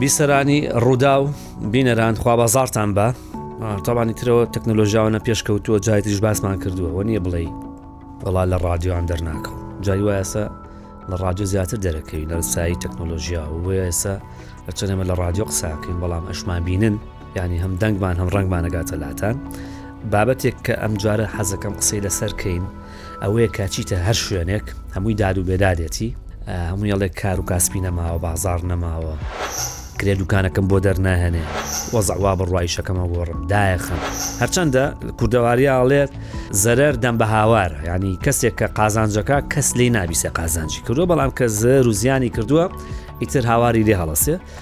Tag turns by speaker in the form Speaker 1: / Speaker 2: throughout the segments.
Speaker 1: بیسەرانی ڕووداو بینەران خوا بازارتان بە تاوانی ترەوە تەکنۆلۆژیاوە نە پێش کەوتووە جای تریش باسمان کردووە وە نییە بڵێ وڵا لە ڕادیۆیان دەرناکەم جای وایەسە لە ڕادیۆ زیاتر دەرەکەوی لە سایی تەکنۆلۆژیا و وێسە چەنێمە لە ڕادیۆ قساکەین بەڵام ئەشمان بینن ینی هەم دەنگمان هەم ڕنگمانەگاتە لاتان بابەتێک کە ئەم جارە حەزەکەم قسەی لەسەرکەین ئەوەیە کە چیتە هەر شوێنێک هەمووی داد و بێدادێتی هەموو یەڵێک کار و کاسپی نەماوە بازار نەماوە کرێ دوکانەکەم بۆ دەرناهێنێ وەزعوا بڕایشەکەمە گۆڕم دایەخەم هەرچەندە کوردەواریاڵێت زەرەر دەم بە هاوار ینی کەسێک کە قازانجەکە کەس لی نابیسە قازانجی کردو بەڵام کە زەر و زیانی کردووە ئیتر هاواری لێ هەڵەسێ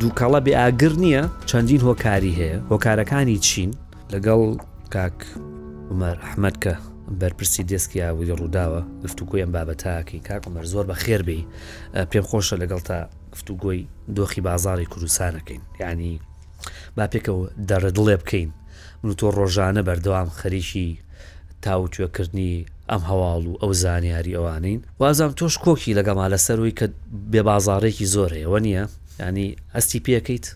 Speaker 1: دووکەڵە بێ ئاگر نییە چەندین هۆکاری هەیە هۆکارەکانی چین لەگەڵ کاک عمر ئەحمد کە بەرپرسی دەستکی ئاوی ڕووداوە گفتوگوی ئەم بابەتاکی کاک عمر زۆر بە خێربی پێم خۆشە لەگەڵ تا گفتوگۆی دۆخی بازاری کوردستانەکەین یعنی با پێکەوە دەڕێ دڵێ بکەین من و تۆ ڕۆژانە بەردەوام خەریکی تاووتوێ کردنی ئەم هەواڵ و ئەو زانیاری ئەوانەین وازام تۆش کۆکی لەگەڵا لەسەر ئەوی کە بێ بازاڕێکی زۆر هەیە وە نییە ینی ئەستی پێکەیت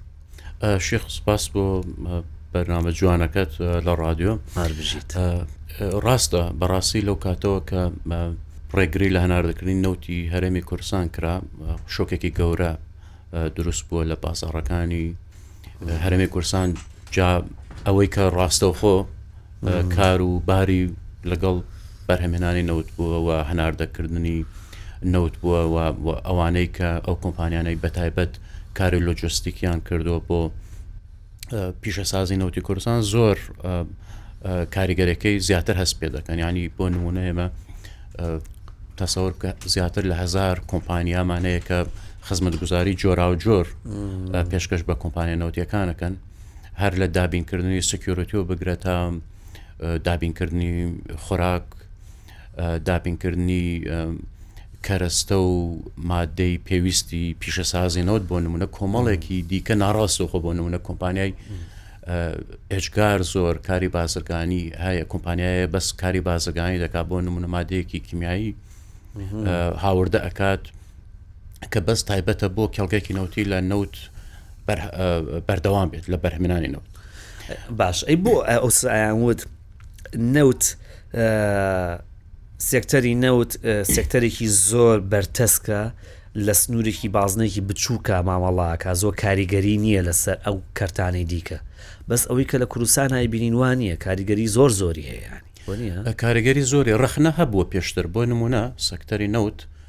Speaker 2: شێخ سپاس بۆ بەرنامە جوانەکەت لە ڕادیۆ
Speaker 1: هەربژیت
Speaker 2: ڕاستە بەڕاستی لەو کاتەوە کە ڕێگری لە هەناردەکردنی نەوتی هەرێمی کورسان کرا شۆکێکی گەورە دروست بووە لە بازاڕەکانی هەرمی کورسان جا ئەوەی کە ڕاستەوخۆ کار و باری لەگەڵ بەرهەمێنانی نەوت بووە و هەناردەکردنی نەوت بووە و ئەوانەی کە ئەو کۆمپانیانەی بەتایبەت کاری لۆجستیکیان کردووە بۆ پیشەسازی نەوتی کوردستان زۆر کاریگەرەکەی زیاتر هەست پێ دەکەن ینی بۆ نمونە ئێمە تەسەور بکە زیاتر لە هزار کۆمپانیامانەیە کە خزمەت گوزاری جۆرا و جۆر پێشکەش بە کۆمپانیا نەوتیەکانەکەن هەر لە دابینکردنی سکیورتیۆ بگرێتە دابینکردنی خۆراک دابینکردنی کەرەستە و مادەی پێویستی پیشەسازی نەوت بۆ نمونە کۆمەڵێکی دیکە ناڕاستەوخۆ بۆ نمونە کۆمپانیای ئێجگار زۆر کاری بازرگانی هەیە کۆمپانیایە بەس کاری بازرگانی دەکا بۆ نمونە مادەیەکی کیمیایی هاوردە ئەکات کە بەس تایبەتە بۆ کێڵگەکی نەوتی لە نەوت بەردەوام بێت لە بەرهمنانی نەوت
Speaker 1: باش ئەی بۆ ئەوسایان وت نەوت سێکتەری نەوت سێکتەرێکی زۆر بەرتەسکە لە سنوورێکی بازنێکی بچووکە مامەڵاکە زۆر کاریگەری نییە لەسەر ئەو کەرتانەی دیکە بەس ئەوەی کە لە کوردستان های بینین وانە کاریگەری زۆر زۆری هەیەیان
Speaker 2: کاریگەری زۆری ڕخنە هەبووە پێشتر بۆ نمونە سەکتەری نەوت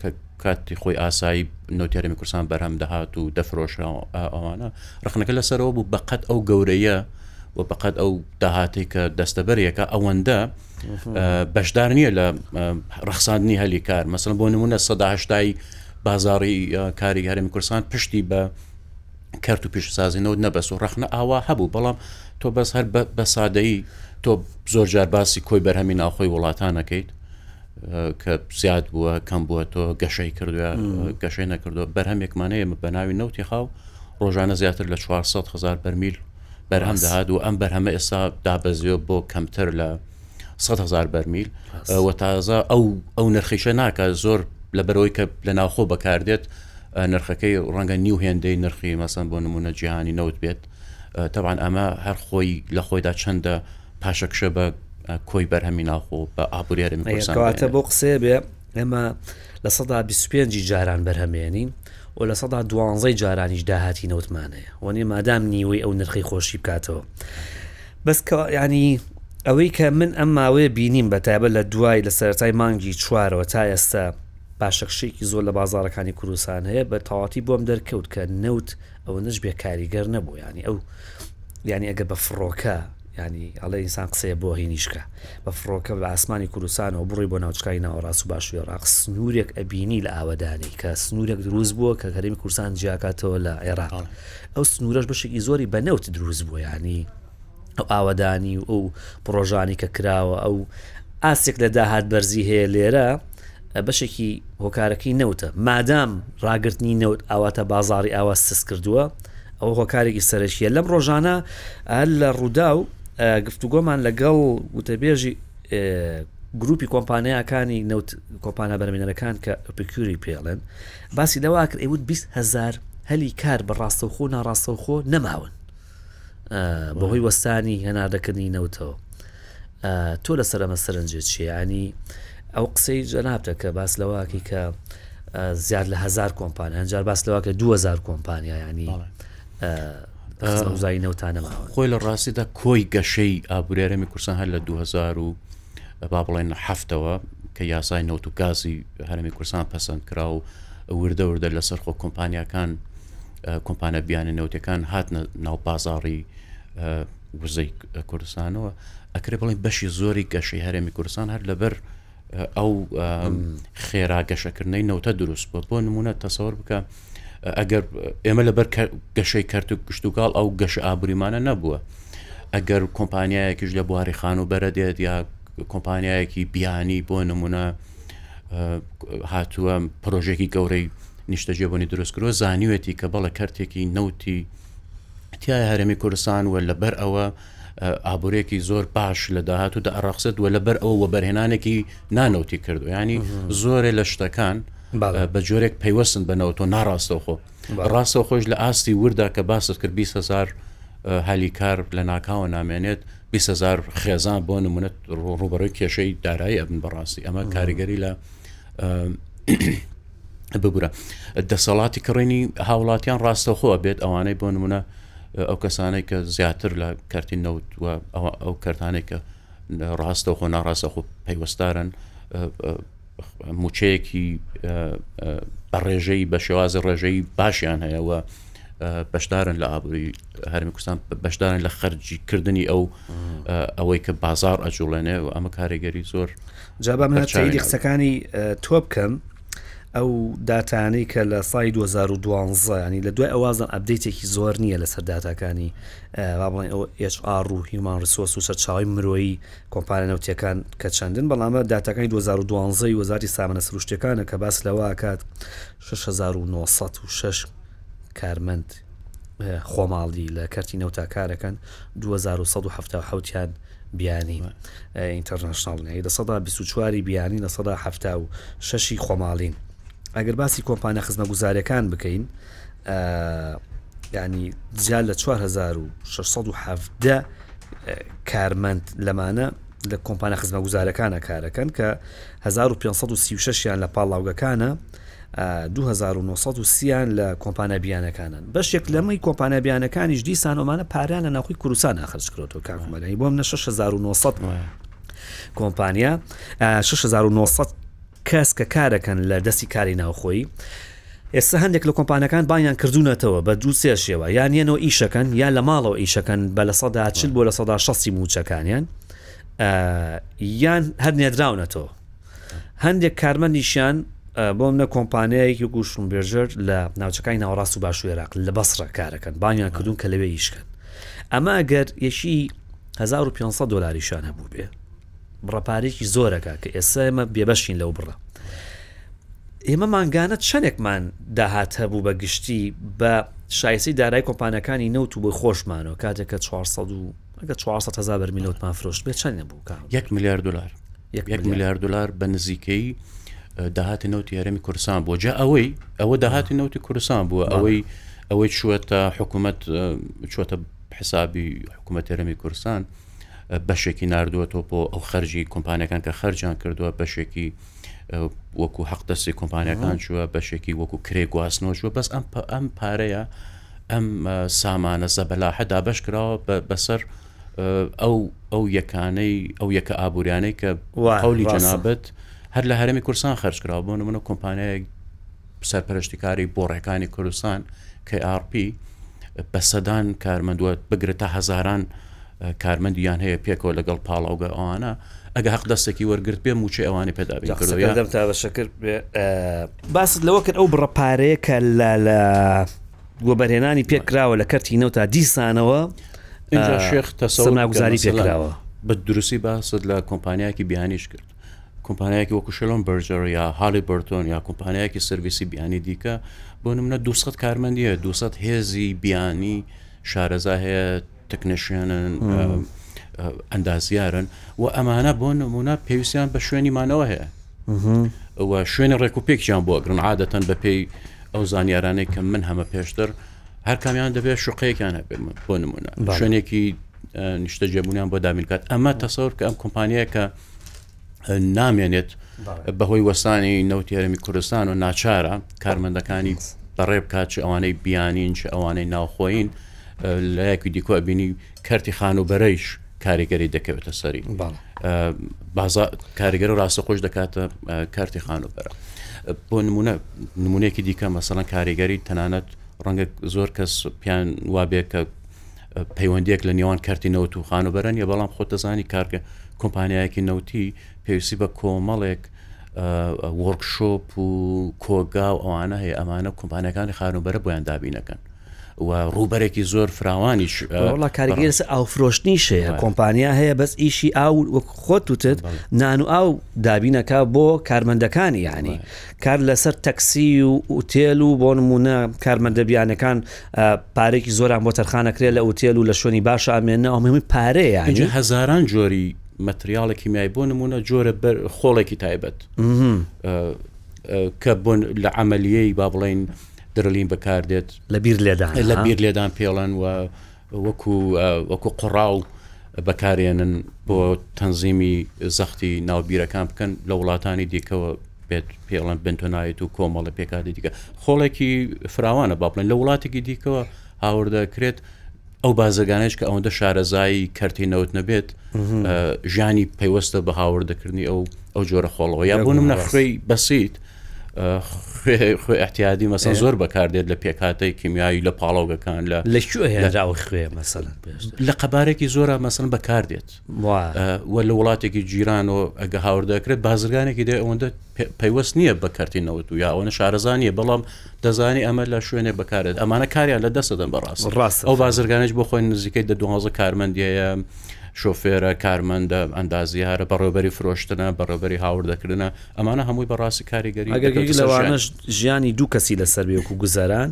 Speaker 2: کە کاتی خۆی ئاسایی نوتێرەمی کوردستان بەرهەم دەهات و دەفرۆشرا ئەوانە ڕخنەکە لەسەرەوە بوو بەقەت ئەو گەورەیە و بەقەت ئەو داهاتی کە دەستەبەرێکە ئەوەندە بەشدار نییە لە ڕخساندنی هەلی کار مەسن بۆ نمونە سەداهشتایی بازاری کاری هەرمی کورسان پشتی بە کەرت و پیشسازی نەوت نەبەس و ڕخنە ئاوا هەبوو بەڵام تۆ بەس هەر بە سادەیی تۆ زۆر جار باسی کۆی بەرهەمی ناوخۆی وڵاتانەکەیت کە زیاد بووە کەم بووە تۆ گەشەی کردوە گەشەی نەکردووە بەرهەمێکمانەیە بە ناوی نەوتی خاو ڕۆژانە زیاتر لە 400 هزار بەرمیل بەرهەم دەهات و ئەم بەرهەمە ئێستا دابەزیۆ بۆ کەمتر لە 100 هزار بەرمیل وە تازە ئەو ئەو نرخیشە ناکە زۆر لە بەرەوەی کە لە ناوخۆ بەکاردێت نرخەکەی ڕەنگە نیو هێندەی نرخی مەسەن بۆ نمونە جیهانی نەوت بێت تەوان ئەمە هەر خۆی لە خۆیدا چەندە پاشەکشە بە کۆی بەرهەمی ناوخۆ بە ئابوریێرم کەواتە
Speaker 1: بۆ قسێ بێ ئێمە لە سەدا 25 جاران بەرهەمێنین و لە سەدا دوانزەی جارانیش داهاتی نەوتمانەیە وەنێ مادام نیوەی ئەو نرخی خۆشی بکاتەوە بەس ینی ئەوەی کە من ئەم ماوەیە بینیم بە تایبە لە دوای لە سەرای مانگی چوارەوە تا ئێستا پاشەکشەیەکی زۆر لە بازاڕەکانی کوردستان هەیە، بە تەواوەتی بۆم دەرکەوت کە نەوت ئەوەندەش بێ کاریگەر نەبوو، یانی ئەو یانی ئەگەر بە فڕۆکە یانی ئەڵێ ئینسان قسەیە بۆ هینیشکە بە فڕۆکە بە ئاسمانی کوردستانەوە بڕی بۆ ناوچکای ناوەڕاست و باشووی عێراق سنوورێک ئەبینی لە ئاوەدانی کە سنوورێک دروست بووە کە هەرێمی کورسان جیاکاتەوە لە عێراق ئەو سنوورەش بەشێکی زۆری بە نەوت دروست بووە ینی ئەو ئاوەدانی و ئەو پرۆژانی کە کراوە ئەو ئاستێک لە داهات بەرزی هەیە لێرە بەشێکی هۆکارەکەی نەوتە مادام ڕاگررتنی نەوت ئاواتە بازاری ئاوا سست کردووە ئەو هۆکارێکی سەرشیە لەم ڕۆژانە هەر لە ڕوودا و گفتوگۆمان لەگەڵ وتەبێژی گروپی کۆمپانیاکانی نەوت کۆمپانیا بەرمێنەرەکان کە ئۆپیکوری پێڵێن باسی لەواکر ئەیوت 20هزار هەلی کار بە ڕاستەوخۆ ناڕاستەوخۆ نەماون بەهۆی وەستانی هەناردەکردنی نەوتەوە تۆ لەسەر ئەمە سەرنجێت چیانی ئەو قسەی جەنابتە کە باس لەواکی کە زیاد لە هزار کۆمپانیا هەنجار باس لەواکە 2000 کۆمپانیا ینی زای نەوتانەماوە
Speaker 2: خۆی لە ڕاستیدا کۆی گەشەی ئابوورێرەمی کورسان هەر لە 2000 با بڵێن هەفتەوە کە یاسای نەوت و گازی هەرمی کورسان پەسەند کرا و وردە وردە لەسەر خۆ کۆمپانیەکان کۆمپانە بیانە نەوتەکان هات ناو بازاڕی وزەی کوردستانەوە ئەکرێ بڵین بەشی زۆری گەشەی هەرێمی کوردستان هەر لەبەر ئەو خێرا گەشەکردنەی نەوتە دروست بۆ بۆ نمونە تەسەور بکە ئەگەر ئێمە لەبەر گەشەی کەرتک گشتوکاڵ ئەو گەشە ئابووریمانە نەبووە ئەگەر کۆمپانیایەکیش لە بواری خان و بەرە دێت یا کۆمپانیایەکی بیانی بۆ نمونە هاتووە پرۆژێکی گەورەی نیشتەجێبوونی دروستکرۆ زانیوێتی کە بەڵە کەرتێکی نەوتی تای هەرمی کوردستان و لەبەر ئەوە ئابوورێکی زۆر باش لە داهاتوو دەڕەخسێت و لەبەر ئەوە وەبەرهێنانێکی نانەوتی کردو ینی زۆرێ لە شتەکان بە جۆرێک پەیوەستن بەنەوەۆ ناڕاستەوخۆ ڕاستەوە خۆش لە ئاستی وردا کە باست کرد 20 هزار هەلی کار لە ناکاوە نامێنێت 20 هزار خێزان بۆ نمونەت ڕوبەڕۆی کێشەی دارایی ئەبن بەڕاستی ئەمە کاریگەری لە ببورە دەسەڵاتی کڕێنی هاوڵاتیان ڕاستەخۆ بێت ئەوانەی بۆ نمونە ئەو کەسانەی کە زیاتر لە کەرتی نەوت و ئەو کەرتانێک کە ڕاستەخۆ ناڕاستەخۆ پەیوەستارن موچەیەکی بەڕێژەی بە شێوازە ڕێژەی باشیان هەیەەوە بەشدارن لە ئابووری هەرمی کوردستان بەشدارن لە خەرجی کردنی ئەو ئەوەی کە بازار ئەجوڵێنێ و ئەمە کارێگەری زۆر
Speaker 1: جا با من تەیدی قسەکانی تۆ بکەم ئەو داتانەی کە لە سای 2012 ینی لە دوای ئەوازم ئەبدەیتێکی زۆر نییە لەسەر داتاکانی بابڵێن ئەو HR و هیومان ریسۆس و سەرچاوی مرۆیی کۆمپانە نەوتەکان کە چەندن بەڵامە داتاکانی 2012 وەزاری سامانە سروشتەکانە کە باس لەواکات 6906 کارمەند خۆماڵی لە کەرتی نەوتاکارەکەن 2170 یان بیانی ئینتەرناشناڵن یانی لە سەدا بیست و چواری بیانی لە سەدا حەفتا و شەشی خۆماڵین ئەگەر باسی کۆمپانیا خزمەگوزارەکان بکەین ینی زیاد لە 4617 کارمەند لەمانە لە کۆمپانە خزمەگوزارەکانە کارەکەن کە 1536یان لە پاڵاوگەکانە دوو هەزار و نۆ سەد و سی یان لە کۆمپانیا بیانەکانن بەشێک لەمەی کۆمپانیا بیانەکانیش دیسان ئەمانە پاریان لە ناوخی کوردستان ئاخرج کرۆتەوە کاکمەگەی بۆم نە 6900 کۆمپانیا 6900 کەس کە کارەکەن لە دەستی کاری ناوخۆی ئێستا هەندێک لە کۆمپانەکان بایان کردوونەتەوە بە دوو سێ شێوە یان یەنەوە ئیشەکەن یا لە ماڵەوە ئیشەکەن بە لە سەدا چل بۆ لە سەدا شەستی موچەکانیان یان هەر نێدراونەتەوە هەندێک کارمەندیشیان بۆ منە کۆمپانیایەکی وەکو شومبێژەر لە ناوچەکانی ناوەڕاست و باشو عێراق لە بەسڕە کارەکەن بانیان کردوون کە لەوێ یشکن ئەمە ئەگەر یەکی 1500 دلاریشان هەبوو بێ بڕەپارێکی زۆرەکە کە ئێستا ئێمە بێبەشین لەو بڕە ئێمە مانگانە چەندێکمان داهات هەبوو بە گشتی بە شایسی دارای کۆمپانەکانی نەوت و بۆ خۆشمانەوە کاتێککە 400 ئەگە 400 هزار بەرمیلوتمان فرۆشت بێ چەند نەبوو
Speaker 2: یەک میلیارد دلار یەک ملیار دلار بە نزیکەی داهاتی نەوتی هەرمی کوردستان بۆ جا ئەوەی ئەوە داهاتی نەوتی کوردستان بووە ئەوەی ئەوەی چوەتە حکوومەت چۆتە حسابی حکوومەت هەرمی کوردستان بەشێکی نردووە تۆ بۆ ئەو خەرجی کۆمپانیەکان کە خەرجان کردووە بەشێکی وەکو حەق دەستی کۆمپانیەکان چووە بەشێکی وەکو کرێ گواستنەوە چوە بەس ئەم ئەم پارەیە ئەم سامانە زەبەلاحە دابش کراوە بەسەر ئەو یەکانەی ئەو یەکە ئابووریانەی کە قولی جەنابەت هەر لە هەرمی کوردستان خرجکرا بۆ نمونە کۆمپانیای سەرپەرشتیکاری بۆ ڕێکانی کوردستان کە ئارP بە سەدان کارمەندوە بگرە تا هەزاران کارمەندیان هەیە پێکەوە لەگەڵ پاڵاوگە ئەوانە ئەگە حەق دەستێکی وەرگرت بێ موچە ئەوانی
Speaker 1: پێدابێتم تا بەشەکرد باست لەوە کرد ئەو بڕە پارەیە کە لە لە وەبەرهێنانی پێک کراوە لە کەرتی نەوتا دیسانەوە اینجا
Speaker 2: شێخ تەسەوە
Speaker 1: ناگوزاری پێ کراوە
Speaker 2: بە دروستی باست لە کۆمپانیاکی بیانیش کرد کۆمپانیاکی وەکوشلۆن بەرجەر یا حالی بەرتۆن یا کۆمپانیاکی سرویسی بیانی دیکە بۆ منە 200 کارمەندیە 200 هێزی بیانی شارەزا هەیە تەکنەشیانن ئەندازیارن و ئەمانە بۆ نمونە پێویستیان بە شوێنی مانەوە هەیە و شوێنی ڕێک و پێکیان بۆ گرن عادەتەن بەپی ئەو زانیارانەی کە من هەمە پێشتر هەر کامیان دەبێت شوقەیەکیان هەبێت بۆ نمونە شوێنێکی نیشتە جێبوونیان بۆ دابینکات ئەمە تەسەور کە ئەم کۆمپانیەکە نامێنێت بەهۆی وەستانی نەوتی هەرمی کوردستان و ناچارە کارمەندەکانی بەڕێ بکات چ ئەوانەی بیانین چ ئەوانەی ناوخۆین لە یاکی دیکۆ بینی کەرتی خانوبەرەیش کاریگەری دەکەوێتە سەری کاریگەر و ڕاستە خۆش دەکاتە کارتی خانوبەر بۆ نمونە نمونێکی دیکە مەسەڵەن کاریگەری تەنانەت ڕەنگە زۆر کەس پیان وابێ کە پەیوەندیەک لە نێوان کەرتی نەوت و خانوبەرە نیە بەڵام خۆتەزانی کارکە کۆمپانیایەکی نەوتی پێویستی بە کۆمەڵێک وەرکشۆپ و کۆگا و ئەوانە هەیە ئەمانە کۆمپانیەکانی خانوبەرە بۆیان دابینەکەن و ڕووبەرێکی زۆر فراوانیش
Speaker 1: وڵا کارگەرس ئاو فرۆشتنی شەیە کۆمپانیا هەیە بەس ئیشی ئاو وەک خۆت وتت نان و ئاو دابینەکە بۆ کارمەندەکانی یعنی کار لەسەر تەکسی و ئوتێل و بۆ نموونە کارمەندە بیانەکان پارێکی زۆران بۆ تەرخانەکرێت لە ئوتێل و لە شوێنی باش ئامێنە ئەمەمی پارەیە ئەجا
Speaker 2: هەزاران جۆری مەتریاڵە کیمیای بۆ نمونە جۆرە بەر خۆڵێکی تایبەت کە بۆن لە عملیەی با بڵین درلین بەکاردێت
Speaker 1: لە بیر لێدان
Speaker 2: لە بیر لێدان پێڵەن و وەکو وەکو قڕاو بەکارێنن بۆ تەنزیمی زەختی ناو بیرەکان بکەن لە وڵاتانی دیکەوە بێت پێڵەن بنتۆنایەت و کۆمەڵە پێکاتی دیکە خۆڵێکی فراوانە با بڵێن لە وڵاتێکی دیکەوە هاوردەکرێت ئەو بازەگانش کە ئەوەندە شارەزایی کەرتی نەوت نەبێت ژیانی پەیوەستە بە هاوردەکردنی ئەو ئەو جۆرە خۆڵەوە یا بۆ منە خوێی بەسییت خوێ احتیادی مەسە زۆر بەکاردێت لە پێکاتەی کیمیایی لە پاڵاوگەکان لە
Speaker 1: لە هێراوە خوێ مەسەن
Speaker 2: لە قەبارێکی زۆرە مەسن بەکاردێت وە لە وڵاتێکی جیران و ئەگە هاوردەکرێت بازرگانێکی دێ ئەوەندە پەیوەست نییە بە کەرتی نەوت و یاوەە شارەزانانیە بەڵام دەزانی ئەمە لە شوێنێ بەکارێت ئەمانە کاریان لە دەستدەن بەڕاست
Speaker 1: ڕاست
Speaker 2: ئەو بازرگانش بۆ خۆی نزیکەی دە دوازە کارمەندیەیە شۆفێرە کارمەندە ئەندازیارە بەڕێوبەری فرۆشتنە بەڕێوبەری هاوردەکردە ئەمانە هەمووی بە ڕاستی کاریگەری
Speaker 1: ئەگەر گرنگ لەوانەش ژیانی دوو کەسی لەسەر بێ وکو گوزەران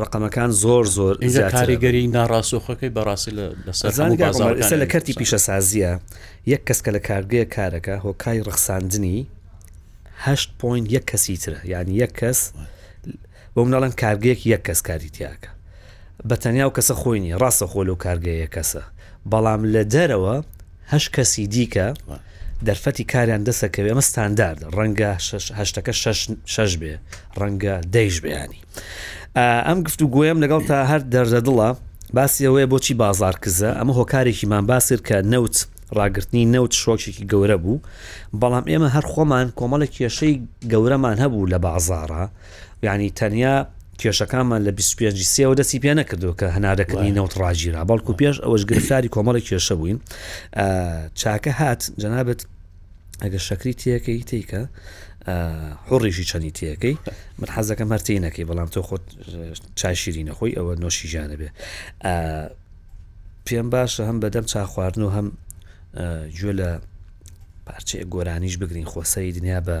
Speaker 1: ڕقەمەکان زۆر زۆر ئینجا
Speaker 2: کاریگەری ناڕاستۆخەکەی بەڕاستی
Speaker 1: لە لەسەرزانی بازارەکە لە کەرتی پیشەسازیە یەک کەس کە لە کارگەیە کارەکە هۆکاری ڕخساندنی هەشت پوین یەک کەسی ترە یعنی یەک کەس بۆ مناڵن کارگەیەک یەک کەس کاری تیاکە بە تەنیا و کەسە خۆی نیە ڕاستە خۆ لەو کارگەیە یەک کەسە بەڵام لە دەرەوە هەشت کەسی دیکە دەرفەتی کاریان دەسەکەوێ ئەمە ستانداردە ڕەنگە هەشتەکە شش بێ ڕەنگە دەیش بیانی ئەم گفت و گویم لەگەڵ تا هەر دەردە دڵە باسی ئەوەیە بۆچی بازار کزە ئەمە هۆکارێکیمان باسر کە نەوت ڕاگررتنی نەوت شۆکێکی گەورە بوو بەڵام ئێمە هەر خۆمان کۆمەڵە کێشەی گەورەمان هەبوو لە بازارە یانی تەنیا کێشەکانمان لە 25 سێوە دەستی پێ نەکردو کە هەناردەکردنی نەوت ڕاگیرا بەڵکو پێش ئەوەش گرفتاری کۆمەڵی کێشە بووین چاکە هات جەنابەت ئەگە شەکری تیەکەی تیکە حڕیشی چەنی تیەکەی من حەزەکەم هەرتی نەکەی بەڵام تۆ خۆت چای شیری نەخۆی ئەوە نۆشی ژیانە بێ پێم باشە هەم بەدەم چا خواردن و هەم گوێ لە پارچەیە گۆرانیش بگرین خۆسەری دنیا بە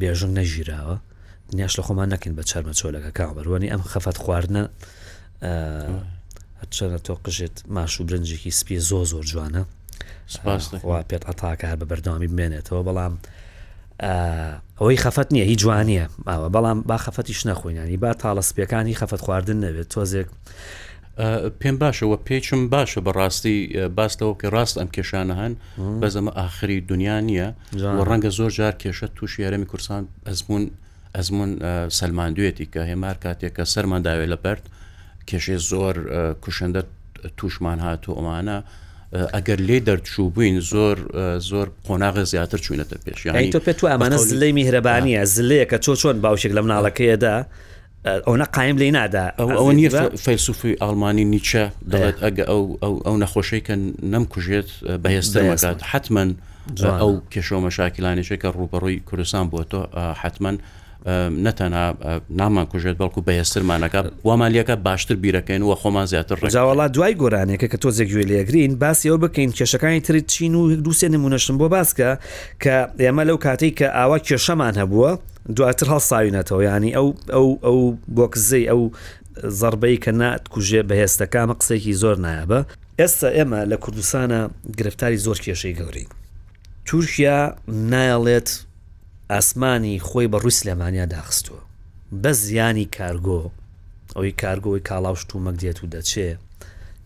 Speaker 1: بێژنگ نەگیراوە دنیاش لە خۆمان نەکەین بە چەرمە چۆلەکە کامەروانی ئەم خەفەت خواردنە هەرچەنە تۆ قژێت ماش و برنجێکی سپی زۆ زۆر جوانە وا پێت ئەتاکە هەر بە بەردەوامی بمێنێتەوە بەڵام ئەوەی خەفەت نییە هی جوانیە ماوە بەڵام با خەفەتیش نەخۆینانی با تاڵە سپیەکانی خەفەت خواردن نەبێت تۆزێک
Speaker 2: پێم باشە وە پێچم باشە بە ڕاستی باس لەوە کە ڕاست ئەم کێشانە هەن بەس ئەمە ئاخری دنیا نییە و ڕەنگە زۆر جار کێشە تووشی هەرمی کورسان ئەزمون ئەزمون سەلماندوێتی کە هێمار کاتێک کە سەرمان داوێ لە بەرد کێشێ زۆر کوشندە تووشمان هاتو ئەمانە ئەگەر لێ دەرچوو بووین زۆر زۆر قۆناغە زیاتر چوینەتە پێشیان
Speaker 1: تۆ پێ تو ئەمانە زلەی میهرەبانیە زلەیە کە چۆ چۆن باوشێک لە مناڵەکەیەدا ئەوە قایم لی نادا
Speaker 2: ئەوە نیە فەیلسوفی ئاڵمانی نیچە دەڵێت ئەگە ئەو ئەو نەخۆشەی کە نەم کوژێت بەهێزتر مەکات حتمما ئەو کێشەوە مەشاکیلانێکی کە ڕوبەڕووی کوردستان بووە تۆ حتمما نەتەنها نامان کوژێت بەڵکو بەهێسترمانەکە وامانلیەکە باشتر بیرەکەین و خۆمان زیاتر
Speaker 1: ڕزاوەڵا دوای گۆرانێکە کە تۆزێک گوێ لەگرین باسیەوە بکەین کێشەکانی تری چین و دووسێ نمونەشتم بۆ باسکە کە ئێمە لەو کاتێک کە ئاوا کێشەمان هەبووە دواتر هەڵساوینەتەوە ینی ئەو ئەو ئەو بۆکزەی ئەو زەربەی کە ناتکوژێ بەهێستەکامە قسێکی زۆر نایابە ئێستا ئێمە لە کوردستانە گرفتاری زۆر کێشەی گەورەین تورکیا نایڵێت ئاسمانی خۆی بە ڕووی سلێمانیا داخستووە بە زیانی کارگۆ ئەوی کارگۆی کاڵاوشتومەک دێت و دەچێ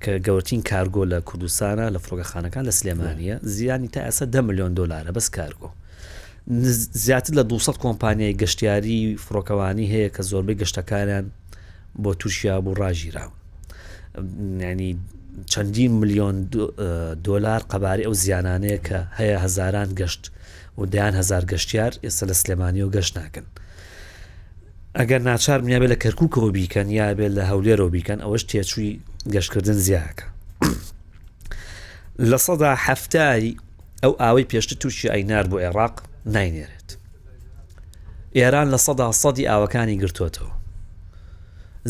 Speaker 1: کە گەورتین کارگۆ لە کوردستانە لە فڕۆگەخانەکان لە سلێمانە زیانی تا ئەسە ده میلیۆن دلارە بەس کارگۆ زیاتر لە دوو سەد کۆمپانیای گەشتیاری و فڕۆکەوانی هەیە کە زۆربەی گەشتەکانیان بۆ تورکیا بوو ڕاگیراون. یانی چەندین ملیۆن دۆلار قەبارەی ئەو زیانانەیە کە هەیە هەزاران گەشت و دەیان هەزار گەشتیار ئێستا لە سلێمانیەوە گەشت ناکەن. ئەگەر ناچار بن یا بێ لە کەرکووکەوە بیکەن یا بێ لە هەولێرەوە بیکەن ئەوەش تێچووی گەشتکردن زیاکە. لە سەدا هەفتای ئەو ئاوەی پێشتر تورکیا ئەی نار بۆ عێراق ناینێرێت ئێران لە سەدا سەدی ئاوەکانی گرتوتەوە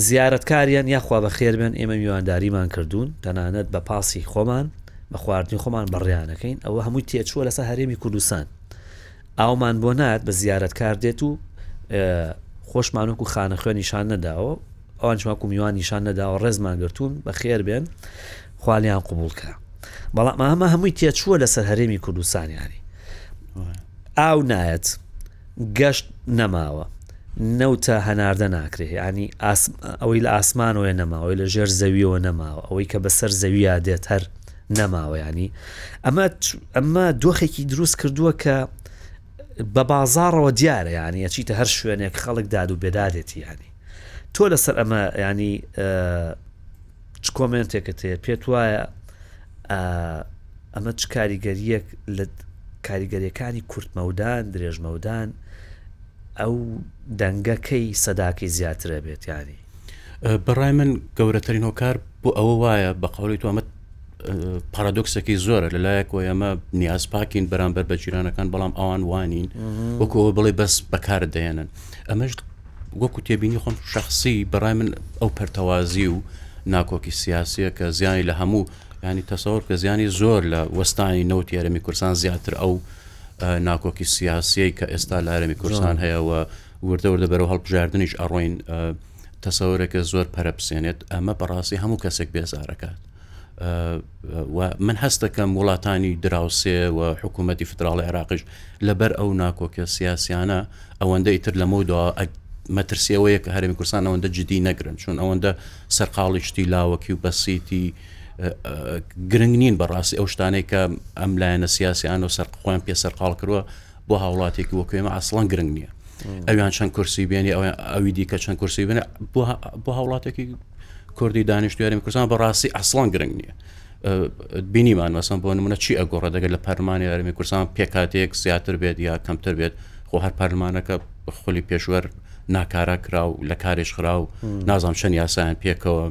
Speaker 1: زیارەتکاریان یاخوا بە خێربێن ئێمە میوانداریمان کردوون تەنانەت بە پاسی خۆمان بە خواردنی خۆمان بەڕیانەکەین ئەوە هەمووی تێچووە لەسەر هەرێمی کوردستان ئاومان بۆ نات بە زیارەتکار دێت و خۆشمانوەکو خانە خوێنیشان نەداوە ئەوانیش وەکو میوان نیشان نەداوە ڕێزمان گرتوون بە خێر بێن خالیان قوبول کرا بەڵام ئەمە هەمووی تێچووە لەسەر هەرێمی کوردستانیانی ئاو نایەت گەشت نەماوە نەوتە هەناردە ناکرێ ینی ئەوەی لە ئاسمانەوە نەماوەی لە ژێر زەویەوە نەماوە ئەوەی کە بەسەر زەویە دێت هەر نەماوە ینی ئەمە ئەمە دۆخێکی دروست کردووە کە بە بازارەوە دیارە ینی ئەچیتە هەر شوێنێک خەڵک داد و بێدادێتی ینی تۆ لەسەر ئەمە ینی چ کۆمنتێکت هەیە پێت وایە ئەمە چ کاریگەریەک لە کاریگەریەکانی کورتمەودان درێژمەودان ئەو دەنگەکەی سەداکەی زیاترە بێت ینی
Speaker 2: بەڕای من گەورەترین هۆکار بۆ ئەوە وایە بە قوڵی تو ئەمە پارادۆکسەکەی زۆرە لە لایەکۆ ئەمە نیاز پاکین بەرامبەر بە جیرانەکان بەڵام ئەوان وانین وەکەوە بڵێ بەس بەکار دەێنن ئەمەش وەکو تێبینی خۆم شخصی بەڕای من ئەو پەرتەوازی و ناکۆکی سیاسیە کە زیانی لە هەموو ینی تەسەور کە زیانی زۆر لە وەستانی نەوت یارەمی کورسان زیاتر ئەو ناکۆکی سیاسیەی کە ئێستا لارەمی کورسان هەیەەوە وردە وردە بەرەوە هەڵبژاردنش ئەڕۆین تەسەورێکە زۆر پەرە بسێنێت ئەمە بەڕاستی هەموو کەسێک بێزارەکات من هەستەکەم وڵاتانی دراوسێ و حکوومەتتی فدراڵی عێراقش لەبەر ئەو ناکۆکە سیاسیانە ئەوەندە ئیتر لەمەودا مەترسیەوەیە کە هەرمی کوردستان ئەوەندە جدی نەگرن چون ئەوەندە سەرقاڵی شتی لاوەکی و بەسیتی گرنگ نین بەڕاستی ئەو شتانەی کە ئەم لایەنە سیاسیان و سەرقخۆیان پێ سەرقال کردوە بۆ هاوڵاتێکی وەک ئێمە ئاسڵان گرنگ نییە ئەویان چەند کورسی بێنی ئەو ئەوی دیکە چەند کورسی بێنە بۆ هاوڵاتێکی کوردی دانیشتواریم کوردستان بەڕاستی ئاسڵان گرنگ نییە بینیمان مەسم بۆ منە چی ئەگۆڕە دەگەر لە پەرمانی یارمی کورسان پێکاتێک زیاتر بێت یا کەمتر بێت خۆ هەر پەرلمانەکە خولی پێشوەر ناکارا کرا و لە کارێش خرا و نازانام چەند یاسایان پێکەوە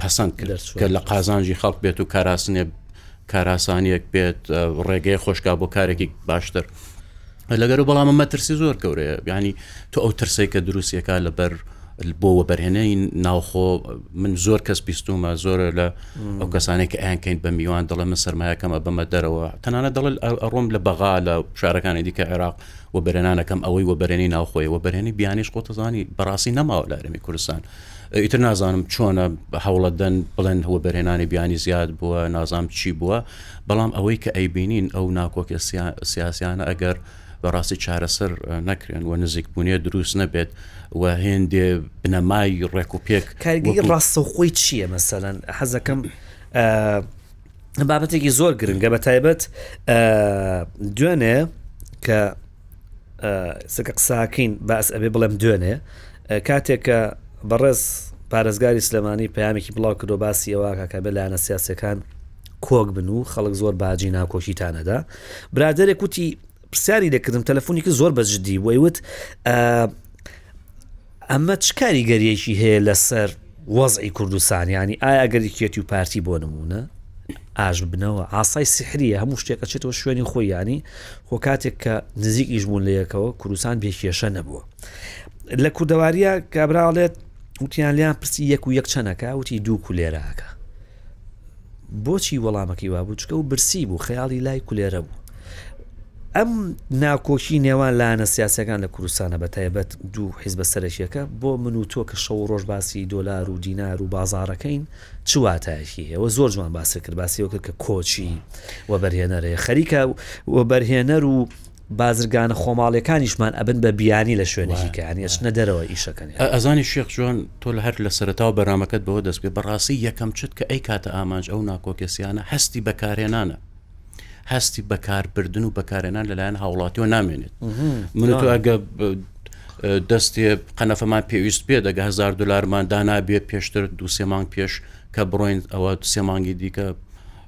Speaker 2: پەسەند کرد کە لە قازانجی خەڵک بێت و کاراسنێ کاراسانیەک بێت ڕێگەی خۆشکا بۆ کارێکی باشتر لەگەرو بەڵام مەترسی زۆر گەورەیە ینی تۆ ئەو ترسی کە دروستەکە لەبەر بۆ وەبەرهێنەی ناوخۆ من زۆر کەس بیستومە زۆرە لە ئەو کەسانێک ئەیانکەین بە میوان دەڵێ من سرمایەکەمە بەمە دەرەوە تەنانە دەڵێت ئەڕۆم لە بەغا لە شارەکانی دیکە عێراق و بەرێنانەکەم ئەوەی وەبەرێنی ناوخۆی وەبەرێنی بیانیش خۆتەزانی بەڕاستی نەماوە لارمی کوردستان ئیتر نازانم چۆنە هەوڵەدەن بڵێن وەبەرهێنانی بیانی زیاد بووە نازام چی بووە بەڵام ئەوەی کە ئەیبینین ئەو ناکۆکە سیاسیانە ئەگەر بەڕاستی چارەسەر نەکرێن و نزیکبوونیە دروست نەبێت و هێندێ بنەمای ڕێک و پێک
Speaker 1: کارگەی ڕاستەوخۆی چییە مەسەەن حەزەکەم بابەتێکی زۆر گرنگە بە تایبەت دوێنێ کە سکە قساکەین باس ئەبێ بڵێم دوێنێ کاتێک کە بەڕێز پارێزگاری سلێمانی پامێکی بڵاو کردو باسی ئەوە کاکە بە لاەنە سیاسەکان کۆک بن و خەڵک زۆر باجی ناکۆکیتانەدا برادێک وتی پرسیاری دەکردم تەلەفۆنیکە زۆر بەجددی بۆی وت ئەمە چ کاریگەریەکی هەیە لەسەر وەزعی کوردستان یعنی ئایا ئەگەر یەکێتی و پارتی بۆ نمونە ئاش ببنەوە ئاسای سحریە هەموو شتێک ئەچێتەوە شوێنی خۆی ینی خۆ کاتێک کە نزیک ئیشبوون لە یەکەوە کوردستان بێکێشە نەبووە لە کوردەواریە کابراڵێت وتیان لیان پرسی یەک و یەک چەنەکە وتی دوو کولێراکە بۆچی وەڵامەکەی وابوو چکە و برسی بوو خەیاڵی لای کولێرە بوو ئەم ناکۆکی نێوان لاەنە سیاسەکان لە کوردستانە بە تایبەت دوو حیزبە سەرەکیەکە بۆ من و تۆ کە شەو ڕۆژ باسی دۆلار و دینار و بازارەکەین چواتایەکی هەیەەوە زۆر جوان باسی کرد باسیەوە کرد کە کۆچی وەبەرهێنەرەیە خەریکە وەبەرهێنەر و بازرگانە خۆماڵیەکانیشمان ئەبن بە بیانی لە شوێنێکی کە یانی ئەچنە دەرەوە ئیشەکەنی
Speaker 2: ئەزانی شێخ جوان تۆ لە هەر لە سەرتاوە بەرامەکەت بەوە دەست پێ بەڕاستی یەکەم چت کە ئەی کاتە ئامانج ئەو ناکۆکێسیانە هەستی بەکارێنانە هەستی بەکاربردن و بەکارێنان لەلایەن هاوڵاتیەوە نامێنێت من تۆ ئەگە دەستێ قەنەفەمان پێویست پێ دەگە هزار دلارمان دانابێ پێشتر دو سێمانگ پێش کە بڕۆین ئەوە سێمانگی دیکە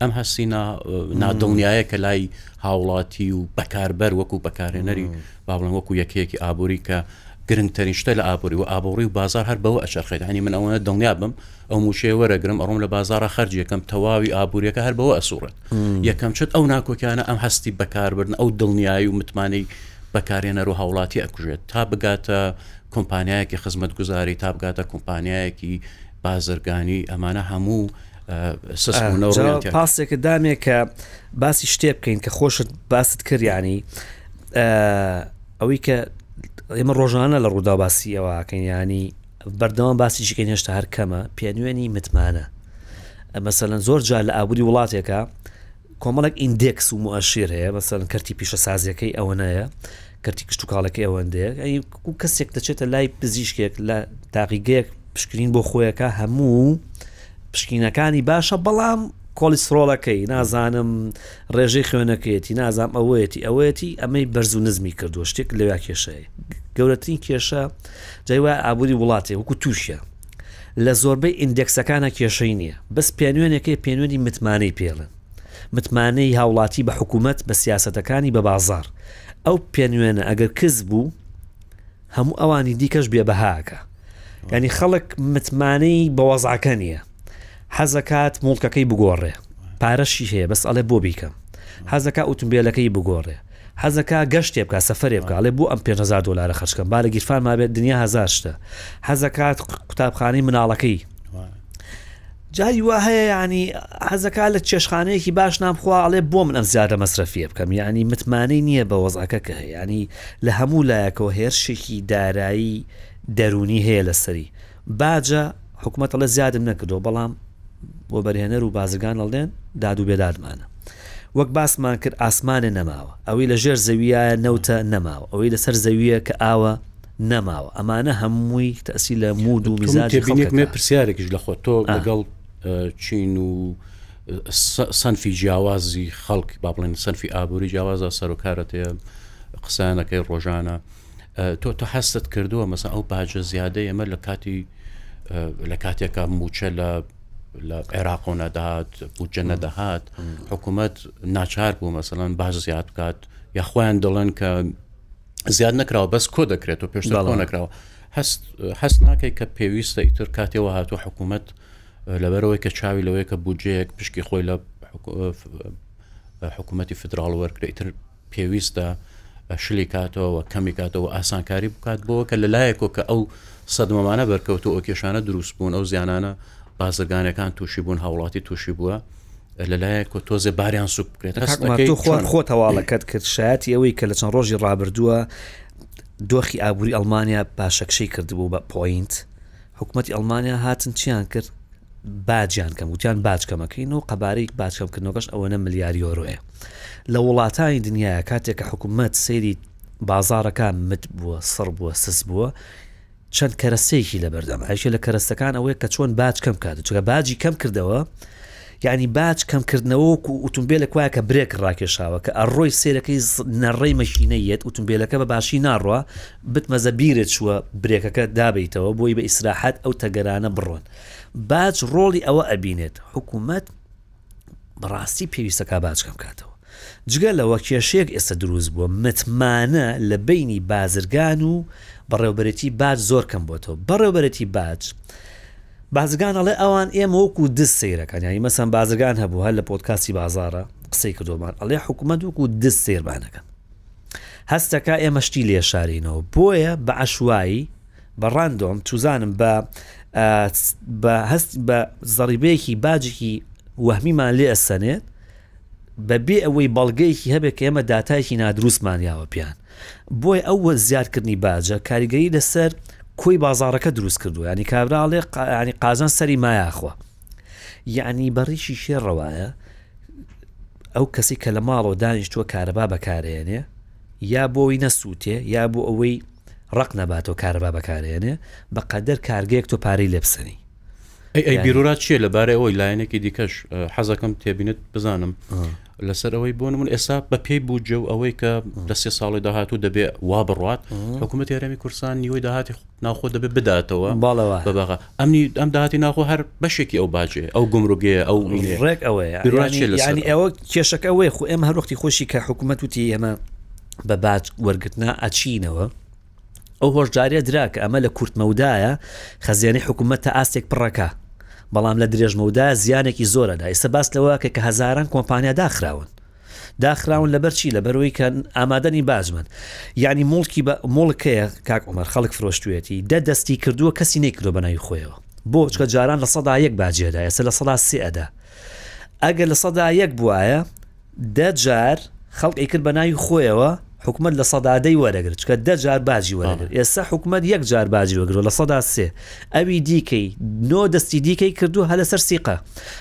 Speaker 2: ئەم هەستی نادڵنیایە کە لای هاوڵاتی و بەکاربەر وەکو بەکارێنەری باڵم وەکو یەکەیەکی ئابووری کە گرنگترین شتە لە ئابووری و ئابووری و بازار هەر بەوە ئەچەرخێت هەنی من ئەوەنە دڵنیا بم ئەو موشەیە وەرەگرم ئەڕۆم لە بازارە خەرج یەکەم تەواوی ئابوووریەکە هەر بەوە ئەسوڕێت یەکەم چت ئەو ناکۆکیانە ئەم هەستی بەکاربرن ئەو دڵنیایی و متمانەی بەکارێنەر و هاوڵاتی ئەکوژێت تا بگاتە کۆمپانیایەکی خزمەت گوزاری تا بگاتە کۆمپانیایەکی بازرگانی ئەمانە هەموو
Speaker 1: پاسێکە دامێ کە باسی شتێ بکەین کە خۆشت باست کردیانی ئەوەی کە ئێمە ڕۆژانە لە ڕوودا باسی ئەوواکەین ینی بەردەوام باسی شکەین هێشتا هەر کەمە پێنوێنی متمانە مەسەەن زۆر جار لە ئابووری وڵاتێکە کۆمەڵێک ئیندێکس و موئەشیر هەیە، مەسەلەن کەرتی پیشەسازییەکەی ئەوەنەیە، کەرتی کشتوکاڵەکەی ئەوەندەیە، یانی وەکو کەسێک دەچێتە لای پزیشکێک لە تاقیگەیەک پشکنین بۆ خۆی ئەکا هەموو پشکینەکانی باشە بەڵام کۆلیسترۆڵەکەی نازانم ڕێژەی خوێنەکەیەتی نازام ئەوەیەتی ئەوەیەتی ئەمەی بەرز و نزمی کردووە شتێک لەویا کێشەیە گەورەترین کێشە جای وایە ئابووری وڵاتێ وەکو تووشە لە زۆربەی ئیندێکسەکانا کێشەی نییە، بەس پێنوێنێک هەیە پێنوێنی متمانەی پێ ئەڵێن، متمانەی هاوڵاتی بە حکوومەت، بە سیاسەتەکانی، بە بازاڕ. ئەو پێنوێنە ئەگەر کز بوو، هەموو ئەوانی دیکەش بێ بەها ئەکا. یانی خەڵک متمانەی بە وەزعەکە نییە. حەز ئەکات موڵکەکەی بگۆڕێ، پارەشی هەیە بەس ئەڵێ بۆ بیکەم؟ حەز ئەکا ئوتومبێلەکەی بگۆڕێ. حەزەکا گەشتێ بکا سەفەرێ بکا ئەڵێ بۆ ئەم پێنج هەزار دۆلارە خەرج کەم با لە گیرفان مابێت دنیا هەزار شتە حەزەکات قوتابخانەی مناڵەکەی جاری وا هەیە یعنی حەزەکە لە چێشخانەیەکی باش نامخوا ئەڵێ بۆ من ئەم زیادە مەسرەفیە بکەم یعنی متمانەی نییە بە وەزعەکە کە هەیە ینی لە هەموو لایەکەوە هێرشێکی دارایی دەرونی هەیە لەسەری باجە حکومەت ئەڵێ زیادم نەکردووە بەڵام وەبەرهێنەر و بازرگان ئەڵێن داد و بێدادمانە وەک باسمان کرد ئاسمانێ نەماوە ئەوەی لە ژێر زەویە نەوتە نەماوە ئەوەی لەسەر زەویە کە ئاوە نەماوە ئەمانە هەمووی تەسی لە مود و
Speaker 2: میزاجی خەڵکەکە پرسیارێکش لە خۆ تۆ لەگەڵ چین و سنفی جیاوازی خەڵک با بڵێن سنفی ئابووری جیاوازە سەرۆکارەتەیە قسانەکەی ڕۆژانە تۆ تۆ حەستت کردووە مەسا ئەو باجە زیادە ئێمە لە کاتی لە کاتێکا موچە لە لە عێراق و نەدات بودجە نەدەهات حکوومەت ناچار بوو مەسەڵەن باش زیاد بکات یاخوایان دەڵێن کە زیاد نەکراوە بەس کۆ دەکرێت و پێشتاڵ نەکراوە هەست هەست ناکەی کە پێویستە ئیتر کاتێەوە هاتو حکوومەت لەبەرەوەی کە چاوی لەوەیە کە بودجەیەک پشکی خۆی لە حکوومەتی فدراڵ وەرکرێتتر پێویستە شلی کاتەوە و کەمی کاتەوە ئاسانکاری بکات بۆ کە لەلایەکۆ کە ئەو سەدمەمانە بەرکەوتو ئەو کێشانە دروست بوون ئەو زیانانە بازرگانەکان تووشی بوون هاوڵاتی تووشی بووە لەلایەک و تۆزێ باریان سوک بکرێت خۆن
Speaker 1: خۆ تەواڵەکەت کرد شایەتی ئەوەی کە لە چەند ڕۆژی ڕابردووە دۆخی ئابووری ئەڵمانیا پاشەکشەی کردبوو بە پۆینت حکومەتی ئەڵمانیا هاتن چیان کرد؟ باجیان کەم وتیان باج کەمەکەین و قەبارەی باج کەمکردنەوەکەش ئەوەنە ملیار یۆرۆیە لە وڵاتانی دنیاە کاتێک کە حکومەت سەیری بازارەکە مت بووە سڕ بووە سس بووە چەند کەرەسەیەکی لە بەردەم هەیشە لە کەرەستەکان ئەوەیە کە چۆن باج کەم کات چگە باجی کەم کردەوە یعنی باج کەمکردنەوەک و ئوتمبیلە کوایە کە برێک ڕاکێشاوە کە ئەڕۆی سێرەکەی نەڕێی مەشینە یەت ئوتمبیلەکە بە باشی ناڕوە بتمەزە بیرت چووە برێکەکە دابەیتەوە بۆی بە ئیسراحەت ئەو تەگەرانە بڕۆن باج ڕۆڵی ئەوە ئەبینێت حکومەت بەڕاستی پێویستە کا باج کەم کاتەوە جگە لەوە کێشەیەک ئێستا دروست بووە متمانە لە بینی بازرگان و بەڕێوبەرێتی باج زۆر کەم بۆتەوە بەڕێوبەرێتی باج بازرگان ئەڵێ ئەوان ئێمە وەکو دز سیرەکان یانی مەسەن بازرگان هەبوو هەر لە پۆتکاسی بازارە قسەی کردۆمان ئەڵێ حکومەت وەکو دز سیرمانەکەن هەست دەکا ئێمە شتی لێ شارینەوە بۆیە بە عشوایی بە ڕاندۆم چوزانم بە بە هەست بە زەڕیبەیەکی باجێکی وەهمیمان لێ ئەسەنێت بە بێ ئەوەی بەڵگەیەکی هەبێت کە ئێمە دااتایکی نادروستمان یاوە پیان بۆی ئەو زیادکردنی باجە کاریگەری لەسەر کۆی بازارەکە دروست کردو ینی کابراڵێ ینی قازان سەری مایاخوا یەعنی بە ڕیشی شێڕە وایە ئەو کەسی کە لە ماڵەوە دانیشتووە کارەبا بەکارێنێ یا بۆی نەسووتێ یا بۆ ئەوەی ڕق نەباتەوە کارەبا بەکارێنێ بە قەدەر کارگەیەک تۆ پارەی لێبسەنی
Speaker 2: ئەی بیرورا چییە لەبارەی ئەوەی لایەنێکی دیکەش حەزەکەم تێبینت بزانم لەسەر ئەوەی بۆ نمون ئێستا بە پێی بودجە و ئەوەی کە لە سێ ساڵی داهاتوو دەبێ وا بڕات حکوومەت یارەمی کورسان نیوەی داهاتی ناوخۆ دەبێت بداتەوە
Speaker 1: باڵەوە
Speaker 2: بەبغا ئەمنی ئەم داهاتی ناخۆ هەر بەشێکی ئەو باجێ ئەو گمرگەیە ئەو
Speaker 1: ڕێک ئەوەیەنی ئەوە کێشەکە ئەوەیە خو ئێمە هەروەختی خۆشی کە حکوومەت وتی ئێمە بە باج وەرگتنا ئەچینەوە ئەو هۆشداریە درا کە ئەمە لە کورتمەودایە خەزیێنی حکوومەت تا ئاستێک پڕەکە بەڵام لە درێژمەودا زیانێکی زۆرە دا ئێستا باس لەوەکە کە هەزاران کۆمپانیا داخراون داخراون لەبەر چی لە بەرەوەی کە ئامادەنی باجمن یعنی مڵکی بە مڵکەیە کاک عمر خەڵک فرۆشتوێتی دە دەستی کردووە کەسی نەیکردو بەناوی خۆیەوە بۆ چکە جاران لە سەدا یەک باجێدا ئێستا لە سەدا سێ ئەدا ئەگەر لە سەدا یەک بواە دە جار خەڵک ئەیکرد بە ناوی خۆیەوە حکومت لە سەدا دەی وەرەگرت چکە دە جار باجی وەرەگرت ئێستا حکومت یەک جار باجی وەگرۆ لە سەدا سێ ئەوی دیکەی نۆ دەستی دیکەی کردو هە لەسەر سیقە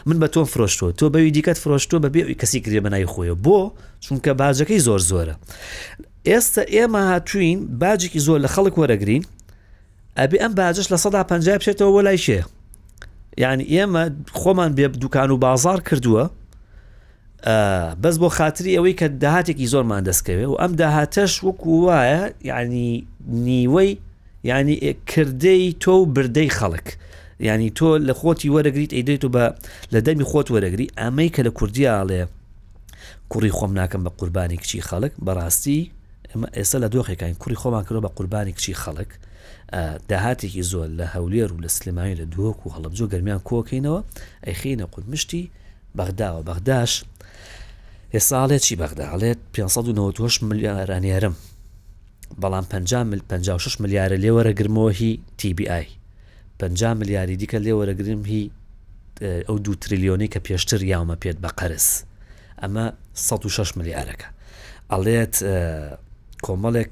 Speaker 1: من بە تۆم فرۆشتووە تۆ بەوی دیکەت فرۆشتووە بە بێ کەسی کرێ بەنای خۆیە بۆ چونکە باجەکەی زۆر زۆرە ئێستا ئێمە هاتوین باجێکی زۆر لە خەڵک وەرەگرین ئەبێ ئەم باجش لە سەدا پ بچێتەوە وەلای شێ یعنی ئێمە خۆمان بێ دوکان و بازار کردووە بەس بۆ خاتری ئەوەی کە داهاتێکی زۆرمان دەستکەوێ و ئەم داهاتەش وەکو وایە یعنی نیوەی ینی کردەی تۆ و بردەی خەڵک ینی تۆ لە خۆتی وەرەگریت ئەیدەیت و بە لە دەمی خۆت وەرەگری ئەمەی کە لە کوردیاڵێ کوڕی خۆم ناکەم بە قوربانی کچی خەڵک بەڕاستی ئەمە ئێستا لە دۆخێکین کوڕی خۆمان کرۆ بە قوربانی کچی خەڵک داهاتێکی زۆر لە هەولێر و لە سلمانی لە دووەک و هەڵبجۆ گەرمیان کۆکەینەوە ئەیخینە قورمشتی بەغداوە بەغداش ئێستا ئەڵێ چی بەغدا ئەڵێت 596 ملیارە نێرم بەڵام 56 ملیارە لێ وەرەگرمەوە هی TBI 50 ملیاری دیکە لێ وەرەگرم هی ئەو دو تریلیۆنەی کە پێشتر یاومە پێت بە قەرز ئەمە 16 ملیارەکە ئەڵێت کۆمەڵێک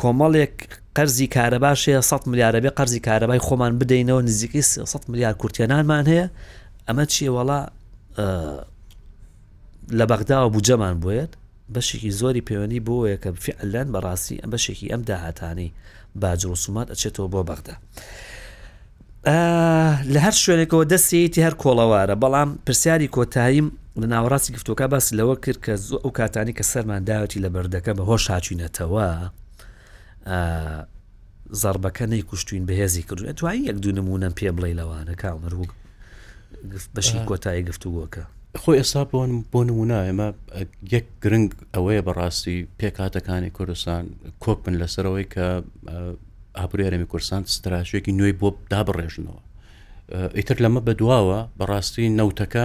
Speaker 1: کۆمەڵێک قەرزی کارەباش هەیە سە ملیارەبێ قەرزی کارەبای خۆمان بدەینەوە نزیکەی سە ملیار کورتێنانمان هەیە ئەمە چیەوەڵا لە بەغداوە بجەمان بێت بەشێکی زۆری پەیوەندی بۆیە کە فعلەن بەڕاستی ئەم بەشێکی ئەم داهاتانی باجڕسومات ئەچێتەوە بۆ بەغدا. لە هەر شوێنێکەوە دەستی هەر کۆڵەوارە بەڵام پرسیاری کۆتاییم لە ناوەڕاستی گفتۆکە باس لەوە کرد کە زۆ ئەو کاتانی کە سەرمان داوەتی لە بەردەکە بە هۆش هاچوینەتەوە زربەکە نەی کوشتوین بەهێزی کردو توانی یەک دوو نمونەم پێ بڵێ لەوانە کامەر وەک بەشی کۆتایی گفتوگۆکە
Speaker 2: خۆ ئێستا بۆن بۆ نمونا ئێمە یەک گرنگ ئەوەیە بەڕاستی پێکاتەکانی کوردستان کۆک بن لەسەرەوەی کە ئابووری هەرێمی کورسان ستراتژێکی نوێی بۆ دابڕێژنەوە ئیتر لەمە بەدواوە بەڕاستی نەوتەکە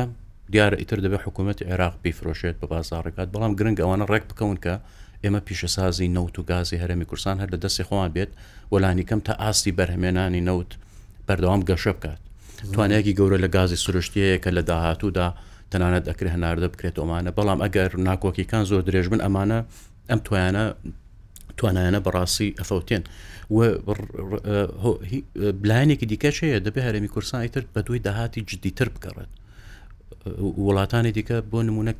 Speaker 2: دیارە ئیتر دەبێت حکوومەت عێراق بیفرۆشێت بە بازارڕکات بەڵام گرنگ ئەوانە ڕێک بکەون کە ئێمە پیشەسازی نەوت و گازی هەرێمی کورسان هەر لە دەستی خۆوان بێت وەلانی کەم تا ئاستی بەرهەمێنانی نەوت بەردەوام گەشە بکات توانێکی گەورە لە گازی سروشتەیە کە لە داهاتوودا تەنانەت ئەکرێ هەناردە بکرێت ئەمانە بەڵام ئەگەر ناکۆکیەکان زۆر درێژ بن ئەمانە ئەم توانە توانایانە بەڕاستی ئەفەوتێن و بلانێکی دیکەش هەیە دەبێ هەرمی کورسانی تر بە دوی داهاتی جددیتر بگەڕێت وڵاتانی دیکە بۆ نمونە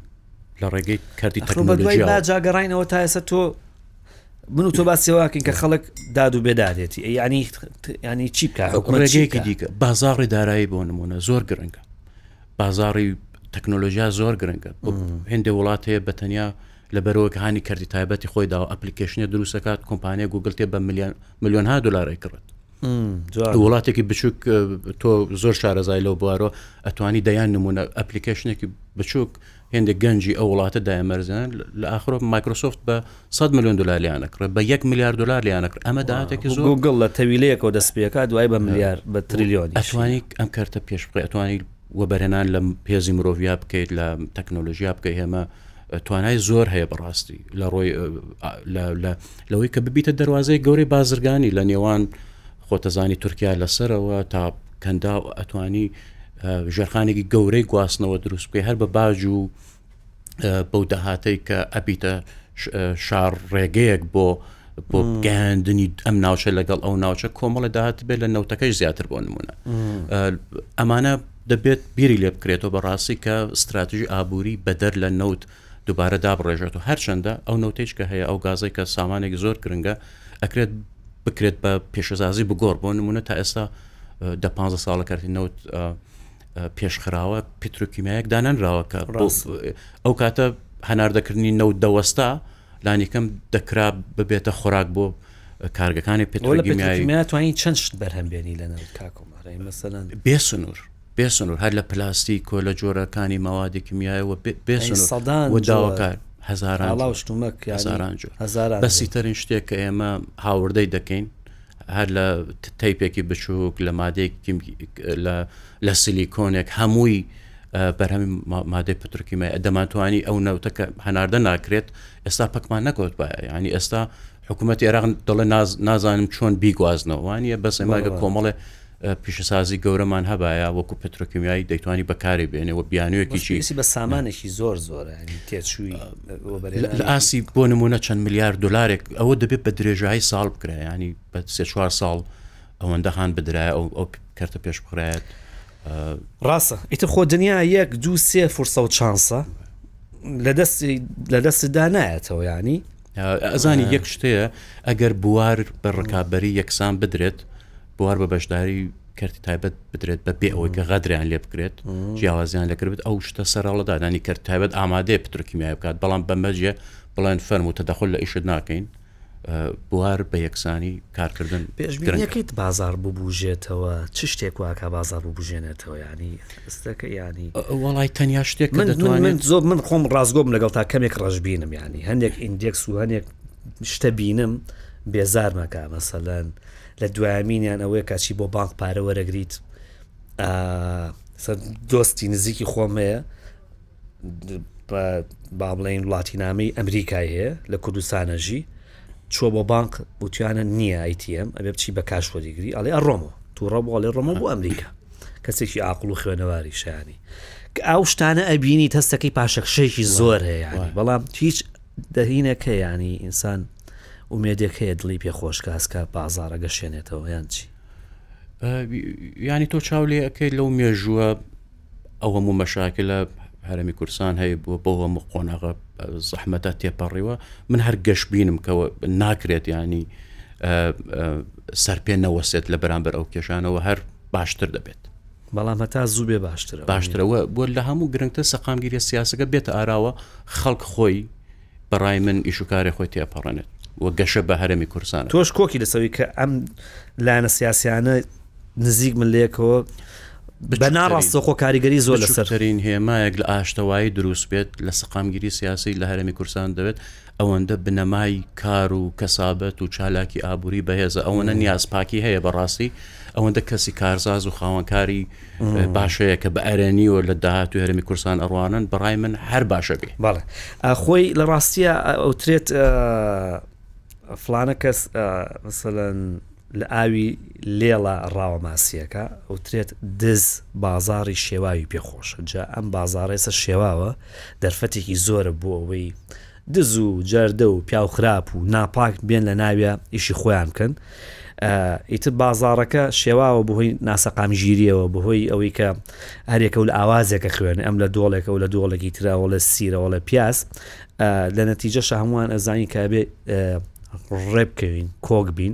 Speaker 2: لە ڕێگەی کاتی
Speaker 1: تەکنۆلۆژیاگەڕینەوە تا ئێستا تۆ من و تۆ باسیواکەین کە خەڵک داد و بێدادێتی ینی ینی چی بکە
Speaker 2: ڕێگەیەکی دیکە بازاڕی دارایی بۆ نمونە زۆر گرنگە بازاڕی تەکنۆلۆژیا زۆر گرنگە هێندە وڵات هەیە بە تەنیا لە بەرۆک هانی کەرتی تایبەتی خۆی داوە ئەپلیکیشنێ دروستەکات کۆمپانیا گوگل تێ بە ملیۆن ملیۆن ها دلاری کڕت وڵاتێکی بچووک تۆ زۆر شارەزای لەو بوارۆ ئەتوانی دەیان نمونە ئەپلیکیشنێکی بچووک هێندە گەنجی ئەو وڵاتە دایمەرزان لە ئاخرۆ مایکرۆسۆفت بە 100 میلیۆن دلاریانەکڕێ بە 1 میلیارد دلار لیانەکر ئەمە دااتێکی زۆر
Speaker 1: گوگل لە تەویلەیەکەوە دەستپێکات دوای بە ملیار بە تریلیۆن
Speaker 2: ئەتوانی ئەم کارتە پێش بقی ئەتوانی وە بەرهەنان لە هێزی مرۆڤیا بکەیت لە تەکنۆلۆژیا بکەی هێمە توانای زۆر هەیە بەڕاستی لە ڕۆی لەوەی کە ببیتە دەواازەی گەورەی بازرگانی لە نێوان خۆتەزانی تورکیا لەسەرەوە تا کەندا ئەتوانی ژەرخانێکی گەورەی گواستنەوە دروست بکەی هەر بە باج و بەو داهاتەی کە ئەبیتە شار ڕێگەیەک بۆ بۆ گەاندنی ئەم ناوچە لەگەڵ ئەو ناوچە کۆمەڵە داهات بێت لە نەوتەکەی زیاتر بۆ نمونە ئەمانە دەبێت بیری لێ بکرێتەوە بەڕاستی کە استراتژی ئابووری بەدەر لە نەوت دووبارە دابڕێژێت و هەرچەندە ئەو نەوتێک کە هەیە ئەو گازێک کە سامانێک زۆر گرنگە ئەکرێت بکرێت بە پێشەزازی بگۆڕ بۆ نمونە تا ئێستا دە پ ساڵە کەرتی نەوت پێشخراوە پتروکیمایەک دانەنراوە کە ئەو کاتە هەناردەکردنی نەوت دەوەستا لانیکەم دەکرا ببێتە خۆراک بۆ کارگەکانی
Speaker 1: پترۆگیمیا توانین چەند شت بەرهەم بێنی لە ناو کاکۆمارای مەسەلەن
Speaker 2: بێ سنوور بێ سنوور هەر لە پلاستی کۆ لە جۆرەکانی مەوادی کیمیایەوە بێ سەدان و داواکار
Speaker 1: هزاران شتومەک
Speaker 2: هزاران جۆر هزاران بەسی تەرین شتێک کە ئێمە هاوردەی دەکەین هەر لە تەیپێکی بچووک لە مادەیەکی لە سیلیکۆنێک هەمووی بەرهەمی مادەی پترکیمای دەماتوانی ئەو نەوتەکە هەناردە ناکرێت ئێستا پەکمان نەکەوت بە ینی ئێستا حکوومەت عێراق دەڵێ نازانم چۆن بیگوازنەوە وانە بەس ئەماگە کۆمەڵێ پیشەسازی گەورەمان هەبایە وەکو پترۆکیمیایی دەیتوانی بەکاری بێنێ و بیانوێکیشی
Speaker 1: بە سامانێکی زۆر زۆرە تێچووی
Speaker 2: لە ئاسی بۆ نمونە چەند میلیارد دلارێک ئەوە دەبێت بە درێژایی ساڵ بکرای ینی بە سێ چوار ساڵ ئەوەندە هاان بدرای ئەو ئەو کەرتە پێش بخرایەت
Speaker 1: ڕاستە ئیتر خۆ دنیا یەک دوو سێ فرسە و چانسە لە دەستی لە دەستدا نایەتەوە ینی
Speaker 2: ئەزانی یەک شتەیە ئەگەر بوار بە ڕکابی یەکسان بدرێت بوار بە بەشداری کەرتی تایبەت بدرێت بە پێ ئەوەی کە غەدریان لێ بکرێت جیاوازیان لەکردێت ئەو شتە سەرڵەدادانی کرد تایبەت ئامادەیە پترکیمیای بکات بەڵام بەمەجیە بڵێن فەرم و تەدەخل لە ئیشت ناکەین بوار بە یەکسانی کارکردن
Speaker 1: پێشبینەکەیت بازار ببوژێتەوە چ شتێک واکە بازار ببژێنێتەوە ینی ئستەکە ینی
Speaker 2: وڵی تەنیا شتێک
Speaker 1: من من زۆر من خۆم ڕاستگۆم لەگەڵ تا کەمێک ڕژبینم ینی هەندێک ئیندێکس و هەندێک شتە بینم بێزار مەکە مەسەلەن لە دوایەمینیان ئەوەیە کە چی بۆ بانک پارە وەرەگریت دۆستی نزیکی خۆم هەیە با بڵێن وڵاتینامەی ئەمریکای هەیە لە کوردستانەژی چۆ بۆ بانک وتیانە نییە ئایتM ئەبێ بچی بە کاش وەریگری ئەڵێ ئەڕۆمەوە تووڕە بۆ ئەڵێ ڕۆمە بۆ ئەمریکا کەسێکی ئاقل و خوێنەواری شانی کە ئاو شتانە ئەبینی تەستەکەی پاشەکشەیەکی زۆر هەیە بەڵام هیچ دەرینەک هەیە یانی ئینسان ئومێدێک هەیە دڵی پێ خۆشکە ئەسکا بازاڕە گەشێنێتەوە یان چی؟
Speaker 2: یانی تۆ چاو لێ ئەکەیت لەو مێژووە ئەوە و مەشاکلە هەرمی کورسان هەیە بووە بۆ هەموو قۆناغە زەحمەتە تێپەڕیوە من هەر گەش بینم کەەوە ناکرێت ینی سەر پێ نەوەسێت لە بەرامبەر ئەو کێشانەوە هەر باشتر دەبێت
Speaker 1: بەڵام هەتا زوو بێ باشترە.
Speaker 2: باشترە و بۆ لە هەموو گرنگتر سەقامگیریە سیاسەکە بێتە ئاراوە خەڵک خۆی بەڕای من ئیشوکارێ خۆی تێپەڕێنێت و گەشە بە هەرمی کوردستان
Speaker 1: تۆش کۆکی لەسەوی کە ئەم لایەنە سیاسیانە نزیک من لەکەوە بە ناڕاستە خۆ کاریگەری زۆر
Speaker 2: لەسەرترین هێمایەک لە ئاشتەوایی دروست بێت لە سەقامگیری سیاسی لە هەرمی کورسان دەوێت ئەوەندە بنەمای کار و کەسابەت و چالاکی ئابووری بەهێزە ئەوەنە نیاز پاکی هەیە بەڕاستی ئەوەندە کەسی کارزاز و خاوەنکاری باشەیە کە بە ئەرێنیەوە لە داهات و هەرمی کورسان ئەڕوانن بەڕای من هەر باشە بێ
Speaker 1: بەڵێ خۆی لە ڕاستیە ئەوترێت فلانە کەس مثلەن لە ئاوی لێڵە ڕاوە ماسییەکە ئەوترێت دز، بازاڕی شێواوی پێ خۆشە، جا ئەم بازاڕەی سەر شێواوە دەرفەتێکی زۆرە بۆ ئەوەی دز و جەردە و پیاو خراپ و ناپاک بێن لە ناویا ئیشی خۆیان بکەن، ئیتر بازاڕەکە شێواوە بەهۆی ناسەقامگیرییەوە، بەهۆی ئەوەی کە هەرێکە و لە ئاوازێکە خوێنێ، ئەم لە دۆڵێکە و لە دۆڵێکی ترە، ئەوڵێ سیرە، ئەوڵێ پیاز، لە نەتیجەشە هەمووان ئەزانین کە بێ ڕێبکەوین کۆک بین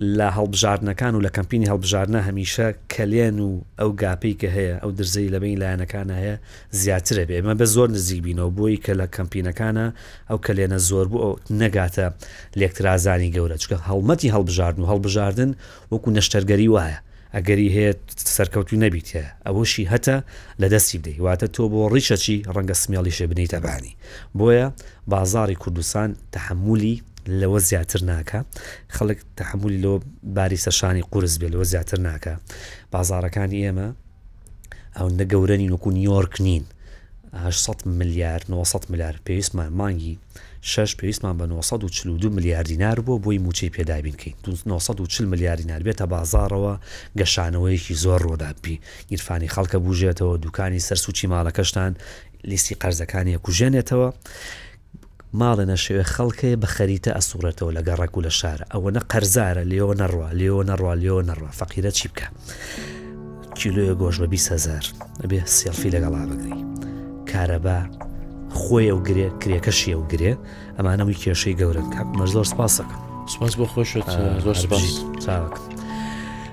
Speaker 1: لە هەڵبژاردنەکان و لە کەمپینی هەڵبژاردنە هەمیشە کەلێن و ئەو گاپی کە هەیە ئەو درزەی لە بین لایەنەکان هەیە زیاترە بێ ئمە بە زۆر نزیک بینەوە بۆی کە لە کەمپینەکانە ئەو کەلێنە زۆر بوو ئەو نەگاتە لێکترازانی گەورە چکە هەڵمەتی هەڵبژاردن و هەڵبژاردن وەکو نەشتەرگەری وایە ئەگەری هەیە سەرکەوتوو نەبیتە ئەوەشی هەتە لە دەستی بدەی واتە تۆ بۆ ڕیشەچی ڕەنگە سمێڵیشێ بنێیتە بانی بۆیە بازاڕی کوردستان تەحەمولی لەوە زیاتر ناکا خەڵک تەحەمولی لەوە باری سەرشانی قورس بێ لەوە زیاتر ناکا بازاڕەکانی ئێمە ئەوەندە گەورە نین وەکو نیۆرک نین 800 ملیار 900 ملیار پێویستمان مانگی شش پێویستمان بە 942 ملیار دینار بووە بۆی موچەی پێدابین کەین 940 ملیار دینار بێتە بازارەوە گەشانەوەیەکی زۆر ڕۆداپی گیرفانی خەڵکە بوژێتەوە دوکانی سەر سوچی ماڵەکەشتان لیستی قەرزەکانی کوژێنێتەوە ماڵێ نەشەوێ خەڵک هەیە بە خەریتە ئەسوڕێتەوە لە گەڕەک و لە شارە ئەوەنە قەرزارە لێوە نەڕوا لێوە نەڕوا لێوە نەڕوا فەقیرە چی بکە کیلوێ گۆش بە 20 هزار ئەبێ سێڵفی لەگەڵا بگری کارەبا خۆی ئەو گرێ کرێکەشی ئەو گرێ ئەمانەوەی کێشەی گەورن کاک مەرزۆر سپاسەکەم
Speaker 2: سپاس بۆ خۆشت زۆر سپاس
Speaker 1: چاوەکەم